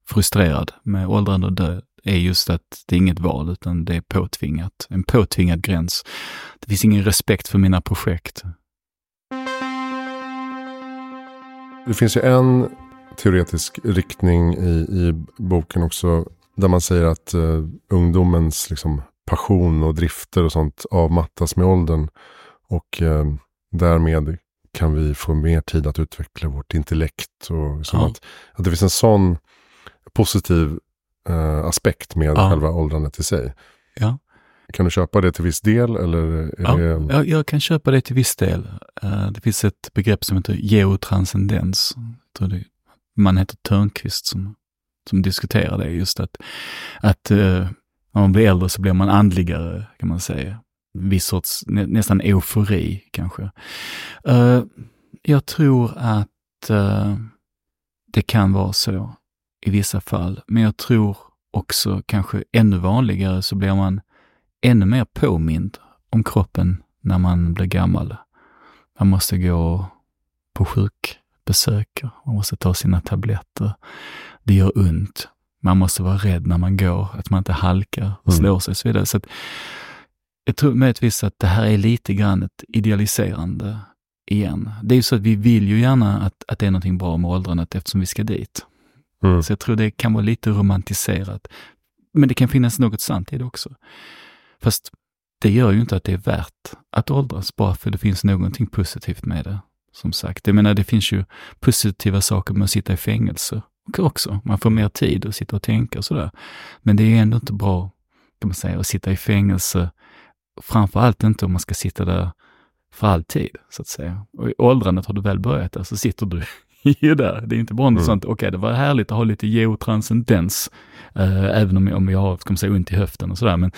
frustrerad med åldrande och död är just att det är inget val, utan det är påtvingat. En påtvingad gräns. Det finns ingen respekt för mina projekt. Det finns ju en teoretisk riktning i, i boken också. Där man säger att uh, ungdomens liksom, passion och drifter och sånt avmattas med åldern. Och uh, därmed kan vi få mer tid att utveckla vårt intellekt. Och liksom ja. att, att det finns en sån positiv uh, aspekt med ja. själva åldrandet i sig. Ja. Kan du köpa det till viss del? Eller ja, det... jag, jag kan köpa det till viss del. Uh, det finns ett begrepp som heter geotranscendens. Det, man heter Törnqvist som, som diskuterar det. Just att, att uh, när man blir äldre så blir man andligare, kan man säga. En viss sorts, nä, nästan eufori kanske. Uh, jag tror att eh, det kan vara så i vissa fall, men jag tror också kanske ännu vanligare så blir man ännu mer påmind om kroppen när man blir gammal. Man måste gå på sjukbesök, man måste ta sina tabletter. Det gör ont. Man måste vara rädd när man går, att man inte halkar och mm. slår sig och så vidare. Så att, jag tror möjligtvis att det här är lite grann ett idealiserande igen. Det är ju så att vi vill ju gärna att, att det är någonting bra med åldrandet eftersom vi ska dit. Mm. Så jag tror det kan vara lite romantiserat. Men det kan finnas något sant i det också. Fast det gör ju inte att det är värt att åldras bara för det finns någonting positivt med det. Som sagt, jag menar det finns ju positiva saker med att sitta i fängelse också. Man får mer tid att sitta och tänka och sådär. Men det är ändå inte bra, kan man säga, att sitta i fängelse. Framför allt inte om man ska sitta där för alltid, så att säga. Och i åldrandet har du väl börjat där så sitter du ju där. Det är inte bara något mm. sånt, okej okay, det var härligt att ha lite geotranscendens, äh, även om jag, om jag har, ska man säga, ont i höften och sådär. Men,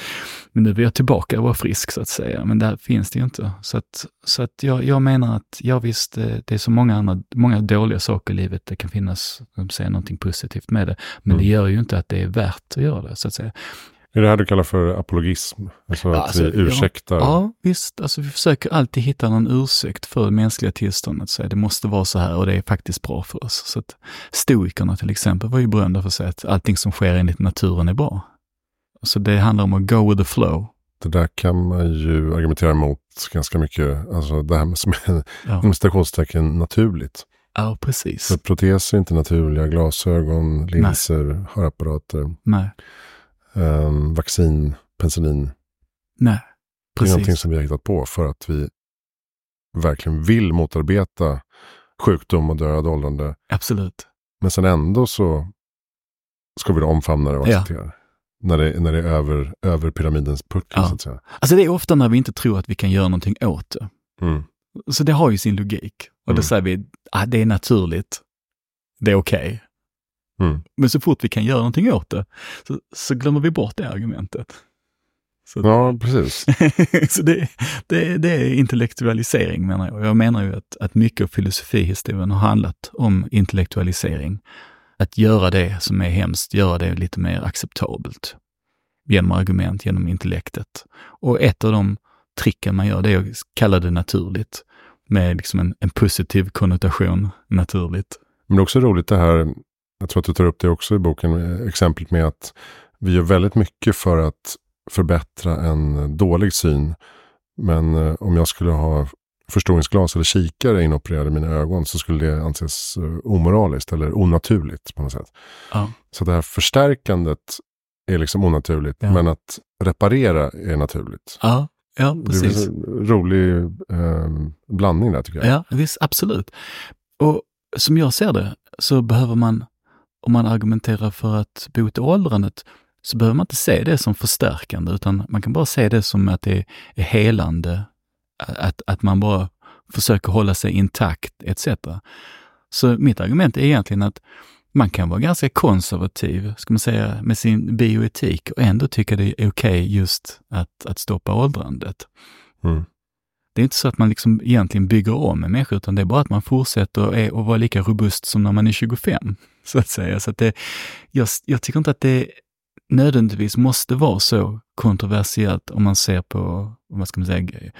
men nu är jag tillbaka och var frisk så att säga. Men där finns det ju inte. Så att, så att jag, jag menar att, ja visst, det, det är så många andra, många dåliga saker i livet. Det kan finnas, säga, någonting positivt med det. Men mm. det gör ju inte att det är värt att göra det, så att säga. Är det här du kallar för apologism? Alltså att alltså, vi ursäktar? Ja, ja, visst. Alltså vi försöker alltid hitta någon ursäkt för det mänskliga tillståndet. Så det måste vara så här och det är faktiskt bra för oss. Så att stoikerna till exempel var ju berömda för att säga att allting som sker enligt naturen är bra. Så det handlar om att go with the flow. Det där kan man ju argumentera emot ganska mycket. Alltså det här med som är ja. citationstecken naturligt. Ja, precis. För proteser är inte naturliga, glasögon, linser, Nej. hörapparater. Nej um, vaccin, penicillin. Nej, precis. Det är någonting som vi har hittat på för att vi verkligen vill motarbeta sjukdom och död åldrande. Absolut. Men sen ändå så ska vi då omfamna det och acceptera ja. När det, när det är över, över pyramidens puckel ja. så att säga. Alltså det är ofta när vi inte tror att vi kan göra någonting åt det. Mm. Så det har ju sin logik. Och då mm. säger vi, ah, det är naturligt. Det är okej. Okay. Mm. Men så fort vi kan göra någonting åt det, så, så glömmer vi bort det argumentet. Så ja, precis. så det, det, det, är intellektualisering menar jag. Jag menar ju att, att mycket av filosofihistorien har handlat om intellektualisering. Att göra det som är hemskt, göra det lite mer acceptabelt. Genom argument, genom intellektet. Och ett av de tricken man gör, det är att kalla det naturligt. Med liksom en, en positiv konnotation, naturligt. Men det är också roligt det här jag tror att du tar upp det också i boken, exemplet med att vi gör väldigt mycket för att förbättra en dålig syn. Men eh, om jag skulle ha förstoringsglas eller kikare inopererade i mina ögon så skulle det anses eh, omoraliskt eller onaturligt på något sätt. Ja. Så det här förstärkandet är liksom onaturligt, ja. men att reparera är naturligt. Ja, ja precis. Det är en rolig eh, blandning där tycker jag. Ja, visst, absolut. Och som jag ser det så behöver man om man argumenterar för att bota åldrandet så behöver man inte se det som förstärkande, utan man kan bara se det som att det är helande, att, att man bara försöker hålla sig intakt etc. Så mitt argument är egentligen att man kan vara ganska konservativ, ska man säga, med sin bioetik och ändå tycka det är okej okay just att, att stoppa åldrandet. Mm. Det är inte så att man liksom egentligen bygger om en människa, utan det är bara att man fortsätter att vara lika robust som när man är 25, så att säga. Så att det, jag, jag tycker inte att det nödvändigtvis måste vara så kontroversiellt om man ser på, vad ska man säga,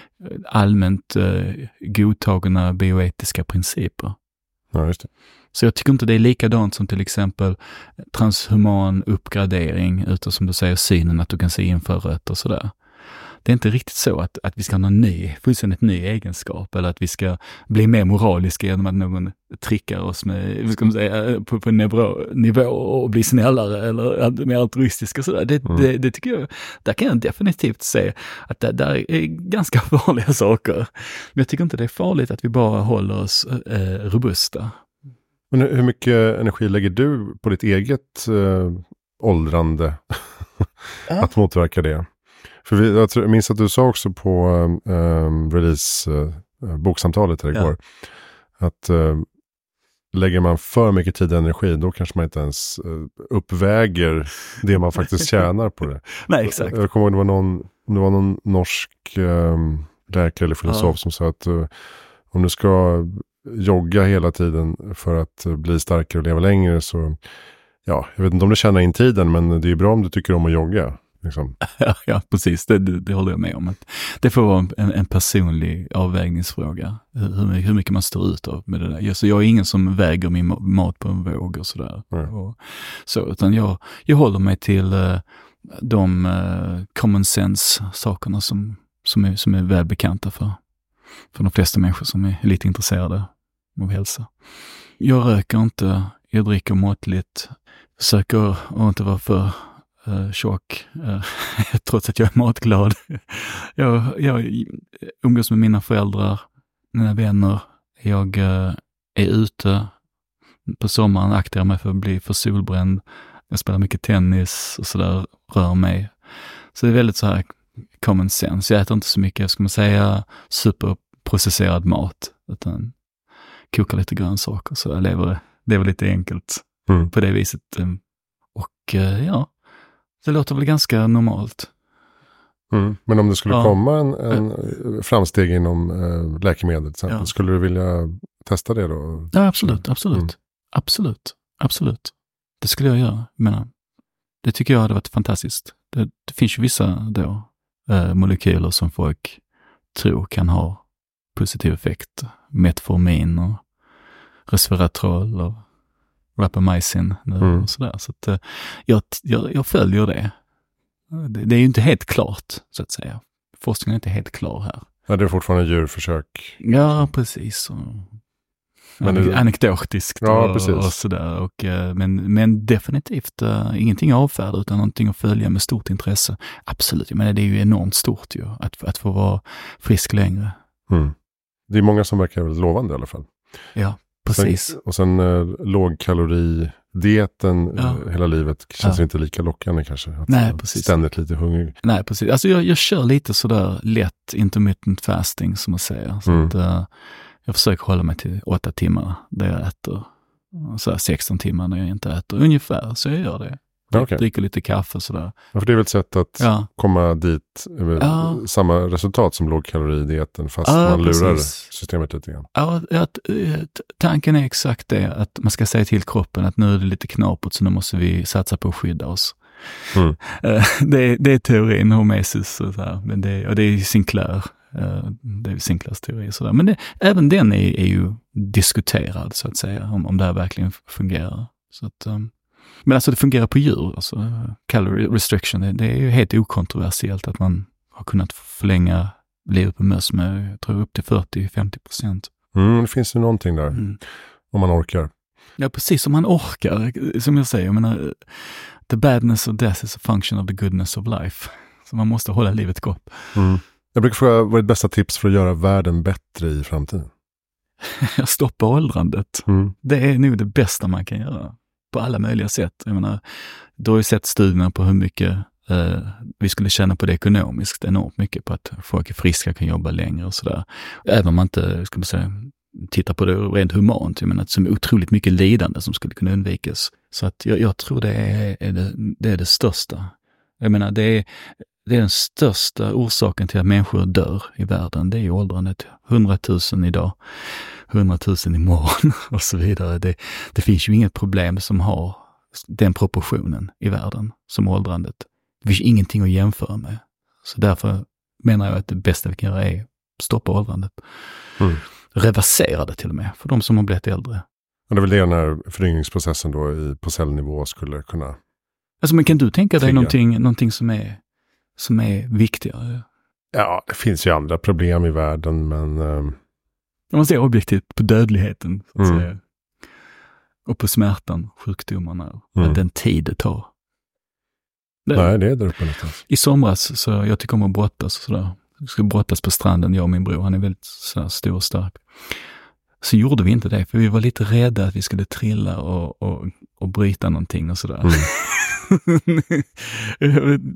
allmänt eh, godtagna bioetiska principer. Ja, just det. Så jag tycker inte det är likadant som till exempel transhuman uppgradering, utan som du säger synen att du kan se inför rött och sådär det är inte riktigt så att, att vi ska ha någon ny, fullständigt ny egenskap eller att vi ska bli mer moraliska genom att någon trickar oss med, ska man säga, på, på nivå, nivå och bli snällare eller mer altruistiska. sådär. Det, mm. det, det, tycker jag, där kan jag definitivt se att det där är ganska farliga saker. Men jag tycker inte det är farligt att vi bara håller oss eh, robusta. Men hur mycket energi lägger du på ditt eget eh, åldrande? att motverka det? För vi, jag, tror, jag minns att du sa också på um, release uh, boksamtalet här igår. Ja. Att uh, lägger man för mycket tid och energi då kanske man inte ens uh, uppväger det man faktiskt tjänar på det. Nej, exakt. Jag kommer ihåg det var någon, det var någon norsk um, läkare eller filosof ja. som sa att uh, om du ska jogga hela tiden för att bli starkare och leva längre så ja, jag vet inte om du tjänar in tiden men det är bra om du tycker om att jogga. Liksom. Ja, precis. Det, det, det, håller jag med om. Det får vara en, en personlig avvägningsfråga, hur, hur, mycket man står ut av med det där. Så jag är ingen som väger min mat på en våg och sådär. Mm. Och, så, utan jag, jag håller mig till uh, de uh, common sense-sakerna som, som, är, som är välbekanta för, för de flesta människor som är lite intresserade av hälsa. Jag röker inte, jag dricker måttligt, försöker att inte vara för uh, tjock, uh, trots att jag är matglad. jag, jag umgås med mina föräldrar, mina vänner. Jag uh, är ute på sommaren, aktar jag mig för att bli för solbränd. Jag spelar mycket tennis och sådär, rör mig. Så det är väldigt så här common sense. Jag äter inte så mycket, ska man säga, superprocesserad mat, utan kokar lite grönsaker, så jag lever, lever lite enkelt mm. på det viset. Och ja, det låter väl ganska normalt. Mm. Men om det skulle ja. komma en, en framsteg inom äh, läkemedel till exempel, ja. skulle du vilja testa det då? Ja, absolut, absolut. Mm. Absolut, absolut. Det skulle jag göra. Jag menar, det tycker jag hade varit fantastiskt. Det, det finns ju vissa då, äh, molekyler som folk tror kan ha positiv effekt. Metformin och resveratrol och Rapamycin nu mm. och sådär. Så att, eh, jag, jag, jag följer det. det. det. är ju inte helt klart, så att säga. Forskningen är inte helt klar här. Ja, det är fortfarande djurförsök. Ja, precis. Men det... Anekdotiskt ja, och, och, sådär. Och, eh, men, men definitivt uh, ingenting avfärda utan någonting att följa med stort intresse. Absolut, jag menar det är ju enormt stort ju att, att få vara frisk längre. Mm. Det är många som verkar lovande i alla fall. Ja, Precis. Sen, och sen eh, lågkaloridieten ja. Eh, hela livet känns ja. inte lika lockande kanske. Att Nej, precis. Ständigt lite hungrig. Nej, precis. Alltså jag, jag kör lite sådär lätt intermittent fasting som man säger. Så mm. att, uh, jag försöker hålla mig till åtta timmar där jag äter. Så 16 timmar när jag inte äter. Ungefär så jag gör det. Okay. Dricker lite kaffe sådär. Ja, för det är väl ett sätt att ja. komma dit med ja. samma resultat som lågkaloridieten fast ja, man lurar precis. systemet lite grann. Ja, att, tanken är exakt det, att man ska säga till kroppen att nu är det lite knapert så nu måste vi satsa på att skydda oss. Mm. Eh, det, det, är teorin, Hormesis och, så men det, och det är Sinclair. Eh, det är Sinclairs teori. Och så där. Men det, även den är, är ju diskuterad, så att säga, om, om det här verkligen fungerar. Så att, um, men alltså det fungerar på djur, alltså calorie restriction, det, det är ju helt okontroversiellt att man har kunnat förlänga livet på möss med, jag tror upp till 40-50 procent. Mm, det finns ju någonting där, mm. om man orkar. Ja, precis, om man orkar. Som jag säger, jag menar, the badness of death is a function of the goodness of life. Så man måste hålla livet gott. Mm. Jag brukar fråga, vad är ditt bästa tips för att göra världen bättre i framtiden? Stoppa åldrandet. Mm. Det är nog det bästa man kan göra på alla möjliga sätt. Jag menar, du har ju sett studierna på hur mycket eh, vi skulle tjäna på det ekonomiskt, enormt mycket på att folk är friska, kan jobba längre och sådär. Även om man inte, ska man säga, tittar på det rent humant, jag menar, som otroligt mycket lidande som skulle kunna undvikas. Så att jag, jag tror det är, är det, det, är det största. Jag menar, det är, det är den största orsaken till att människor dör i världen, det är åldrandet. 100 000 idag. 100 000 imorgon och så vidare. Det, det finns ju inget problem som har den proportionen i världen som åldrandet. Det finns ingenting att jämföra med. Så därför menar jag att det bästa vi kan göra är stoppa åldrandet. Mm. Reversera det till och med, för de som har blivit äldre. Och det är väl det den här föryngringsprocessen då i, på cellnivå skulle kunna... Alltså men kan du tänka dig någonting, någonting som, är, som är viktigare? Ja, det finns ju andra problem i världen, men... Om man ser objektivt på dödligheten, så att Mm. säga. Och på smärtan, sjukdomarna, Mm. att den tid det tar. Det, Nej, det är där uppe någonstans. I somras, så jag tycker om att brottas och sådär. Vi skulle brottas på stranden, jag och min bror. Han är väldigt sådär stor och stark. Så gjorde vi inte det, för vi var lite rädda att vi skulle trilla och, och, och bryta någonting och sådär.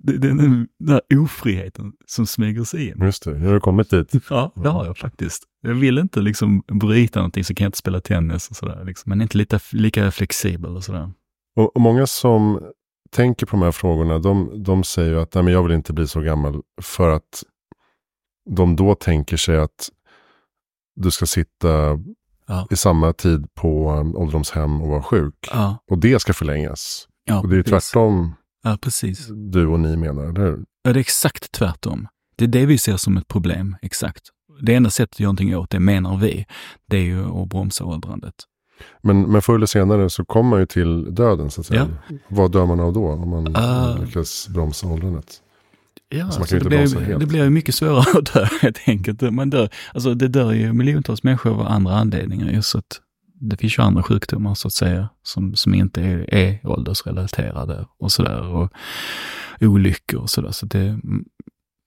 det är den där ofriheten som smyger sig in. Just det, nu har du kommit dit. Ja, det har jag faktiskt. Jag vill inte liksom bryta någonting så kan jag inte spela tennis och sådär. Liksom. Men inte lika, lika flexibel och sådär. Och, och många som tänker på de här frågorna, de, de säger ju att Nej, men jag vill inte bli så gammal för att de då tänker sig att du ska sitta Ja. i samma tid på um, ålderdomshem och vara sjuk. Ja, Och det ska förlängas. ja, Och det är ju precis. tvärtom du och ni menar, eller hur? Ja, det är exakt tvärtom. Det är det vi ser som ett problem, exakt. Det enda sättet att göra någonting åt det, menar vi, det är ju att bromsa åldrandet. Men, men förr eller senare så kommer man ju till döden så att säga. Vad dör man av då om man Ah. lyckas bromsa åldrandet? Ja, Alltså, alltså, det, blir, det blir ju mycket svårare att dö helt enkelt. Man dör, alltså det dör ju miljontals människor av andra anledningar. ju, Så att det finns ju andra sjukdomar så att säga som, som inte är, är åldersrelaterade och sådär. Och olyckor och sådär. Så det,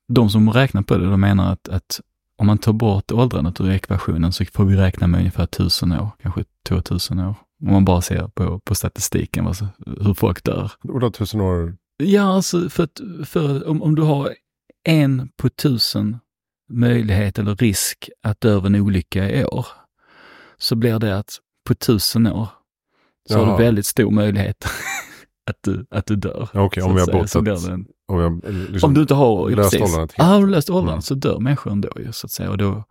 de som räknar på det, de menar att, att om man tar bort åldrandet ur ekvationen så får vi räkna med ungefär tusen år, kanske 2000 år. Om man bara ser på, på statistiken, alltså, hur folk dör. Och då tusen år, Ja, alltså för, att, för om, om du har en på tusen möjlighet eller risk att dö av en olycka i år, så blir det att på tusen år så har Jaha. du väldigt stor möjlighet att du, att du dör. okej, Så om vi har säga. Om, vi har, liksom, om du inte har löst precis. åldrandet helt. Ja, har du löst åldrandet Mm. så dör människan ändå ju, så att säga. Och då,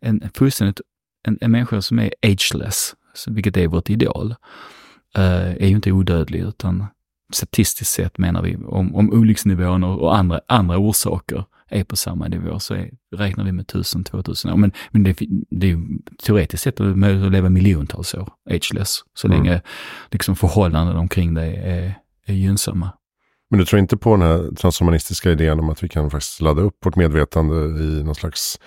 en, fullständigt, en, en människa som är ageless, vilket är vårt ideal, eh, är ju inte odödlig, utan statistiskt sett menar vi, om, om olycksnivån och, och andra, andra orsaker är på samma nivå så är, räknar vi med 1000-2000 år. Men, men det, det är ju teoretiskt sett är möjligt att leva miljontals år ageless, så Mm. länge liksom förhållanden omkring dig är, är gynnsamma. Men du tror inte på den här transhumanistiska idén om att vi kan faktiskt ladda upp vårt medvetande i någon slags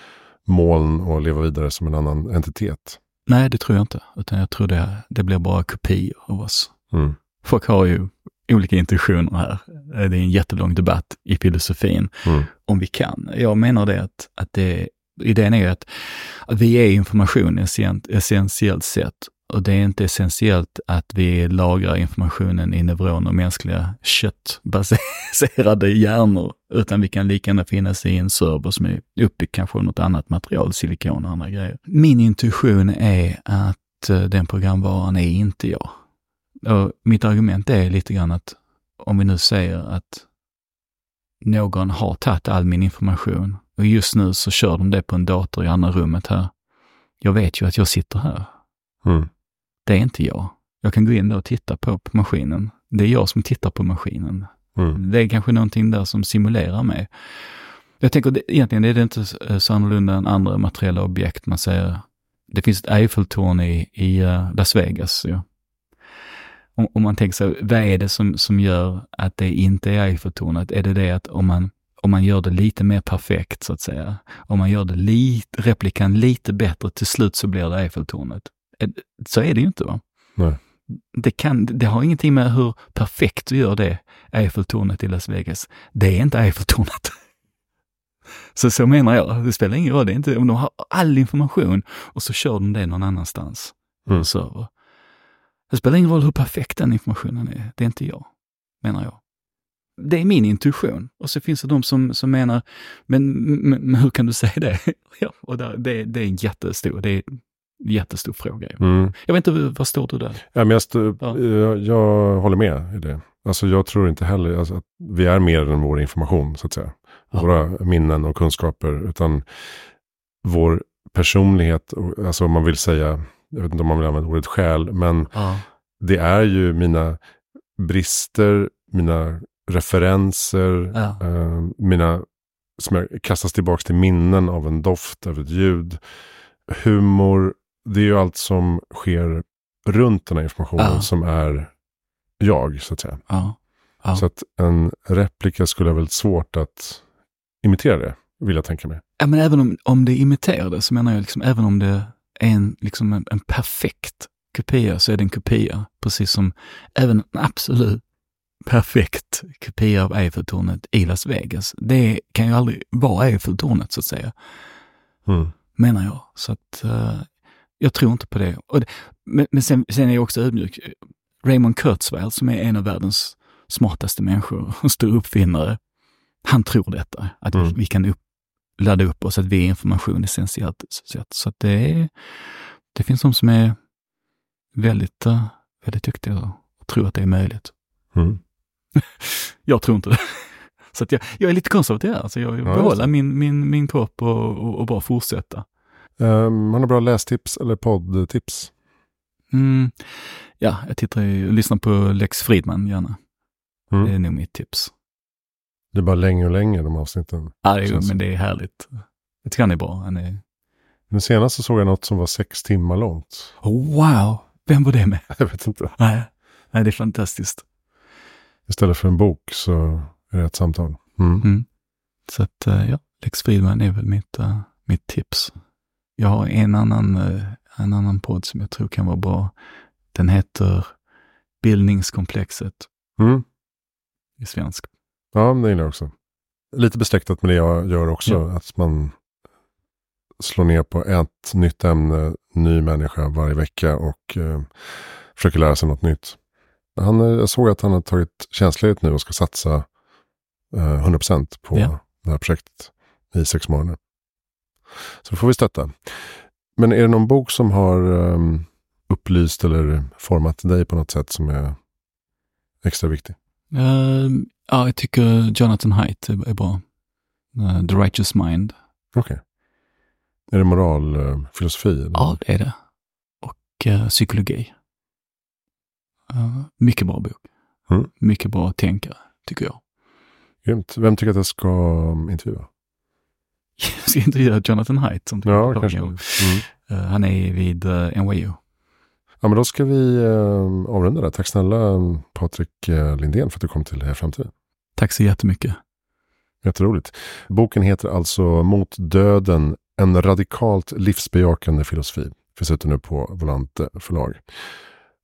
moln och leva vidare som en annan entitet? Nej, det tror jag inte, utan jag tror det, det blir bara kopior av oss. Mm. Folk har ju olika intentioner här. Det är en jättelång debatt i filosofin Mm. om vi kan. Jag menar det att, att det, idén är att, att vi är information essent, essentiellt sett. Och det är inte essentiellt att vi lagrar informationen i neuroner och mänskliga köttbaserade hjärnor, utan vi kan lika gärna finnas i en server som är uppbyggd kanske av något annat material, silikon och andra grejer. Min intuition är att eh, den programvaran är inte jag. Och mitt argument är lite grann att om vi nu säger att någon har tagit all min information och just nu så kör de det på en dator i andra rummet här. Jag vet ju att jag sitter här. Mm. Det är inte jag. Jag kan gå in där och titta på, på maskinen. Det är jag som tittar på maskinen. Mm. Det är kanske någonting där som simulerar mig. Jag tänker, det, egentligen är det inte så- så annorlunda än andra materiella objekt. Man säger, det finns ett Eiffeltorn i, i eh, Las Vegas. Ja. Om, om man tänker sig, vad är det som, som gör att det inte är Eiffeltornet? Är det det att om man, om man gör det lite mer perfekt, så att säga, om man gör det lite, replikan lite bättre, till slut så blir det Eiffeltornet. Eh, Så är det ju inte va? Nej. Det, kan, det har ingenting med hur perfekt du gör det, Eiffeltornet i Las Vegas. Det är inte Eiffeltornet. Så så menar jag, det spelar ingen roll, det är inte, om de har all information och så kör de det någon annanstans på Mm. server. Det spelar ingen roll hur perfekt den informationen är, det är inte jag, menar jag. Det är min intuition. Och så finns det de som, som menar, men, men, men hur kan du säga det? ja, och där, det, det är en jättestor, det är jättestor fråga. Mm. Jag vet inte, vad står du där? Ja, men jag, stö- Ja. jag, jag håller med i det. Alltså jag tror inte heller alltså, att vi är mer än vår information, så att säga. Ja. Våra minnen och kunskaper, utan vår personlighet, alltså om man vill säga, jag vet inte om man vill använda ordet själ, men Ja. det är ju mina brister, mina referenser, eh, mina, som jag kastas tillbaka till minnen av en doft, av ett ljud, humor, det är ju allt som sker runt den här informationen Ja. som är jag, så att säga. Ja. Ja. Så att en replika skulle ha väldigt svårt att imitera det Vill jag tänka mig. Ja, men även om, om det imiterade så menar jag liksom, även om det är en, liksom en, en perfekt kopia så är det en kopia. Precis som även en absolut perfekt kopia av Eiffeltornet i Las Vegas. Det kan ju aldrig vara Eiffeltornet så att säga. Mm. Menar jag. Så att uh, jag tror inte på det. det men, men sen, sen, är jag också ödmjuk. Raymond Kurzweil som är en av världens smartaste människor och stor uppfinnare, han tror detta. Att mm. vi kan upp, ladda upp oss, att vi är information essentiellt. Så att det, är, det finns de som är väldigt, uh, väldigt duktiga och tror att det är möjligt. Mm. jag tror inte det. Så att jag, jag är lite konservativ här, alltså jag ja, behålla min, min, min kropp och, och, och bara fortsätta. Um, har du bra lästips eller poddtips? Mm, ja, jag tittar och lyssnar på Lex Fridman gärna. Mm. Det är nog mitt tips. Det är bara längre och längre de avsnitten. Ja, det är, men det är härligt. Jag tycker han är bra. Han är... Men senast så såg jag något som var sex timmar långt. Oh, wow! Vem var det med? Jag vet inte. Nej, Nej det är fantastiskt. Istället för en bok så är det ett samtal. Mm. Mm. Så att, eh, ja, Lex Fridman är väl mitt, uh, mitt tips. Jag har en annan, uh, en annan podd som jag tror kan vara bra. Den heter Bildningskomplexet. Mm. I svensk. Ja, det gillar jag också. Lite besläktat med det jag gör också. Ja. Att man slår ner på ett nytt ämne, ny människa varje vecka och eh, försöker lära sig något nytt. Han, jag såg att han har tagit tjänstledigt nu och ska satsa eh, 100% på ja. det här projektet i sex månader. Så det får vi stötta. Men är det någon bok som har um, upplyst eller format dig på något sätt som är extra viktig? Uh, ja, jag tycker Jonathan Haidt är, är bra. Uh, The Righteous Mind. Okej. Okay. Är det moralfilosofi? Uh, ja, det är det. Och uh, psykologi. Mycket bra bok. Mm. Mycket bra tänkare, tycker jag. Grymt. Vem tycker att jag ska intervjua? Jag ska intervjua Jonathan Haidt. Som ja, kanske. Mm. Uh, han är vid uh, NYU. Ja, men då ska vi uh, avrunda det. Tack snälla Patrik Lindén för att du kom till Heja Framtiden. Tack så jättemycket. Jätteroligt. Boken heter alltså Mot döden, en radikalt livsbejakande filosofi. Finns ute nu på Volante förlag.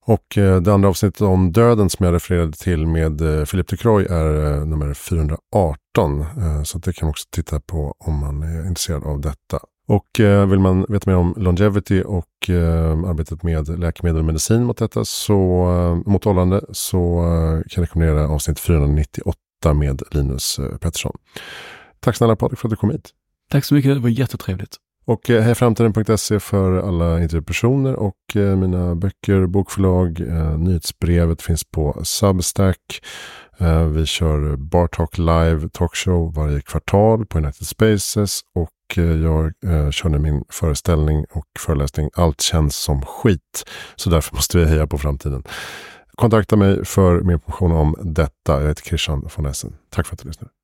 Och eh, det andra avsnittet om döden som jag refererade till med eh, Philip de Croy är eh, nummer 418. Så det kan man också titta på om man är intresserad av detta. Och vill man veta mer om longevity och arbetet med läkemedel och medicin mot detta, så, mot åldrande, så kan jag rekommendera avsnitt 498 med Linus Pettersson. Tack snälla Patrik för att du kom hit. Tack så mycket, det var jättetrevligt. Och eh, hejframtiden.se hejaframtiden.se för alla intervjupersoner och eh, mina böcker, bokförlag, eh, nyhetsbrevet finns på Substack. Vi kör Bartalk Live talkshow varje kvartal på United Spaces och jag kör nu min föreställning och föreläsning Allt känns som skit. Så därför måste vi heja på framtiden. Kontakta mig för mer information om detta. Jag heter Christian von Essen. Tack för att du lyssnade.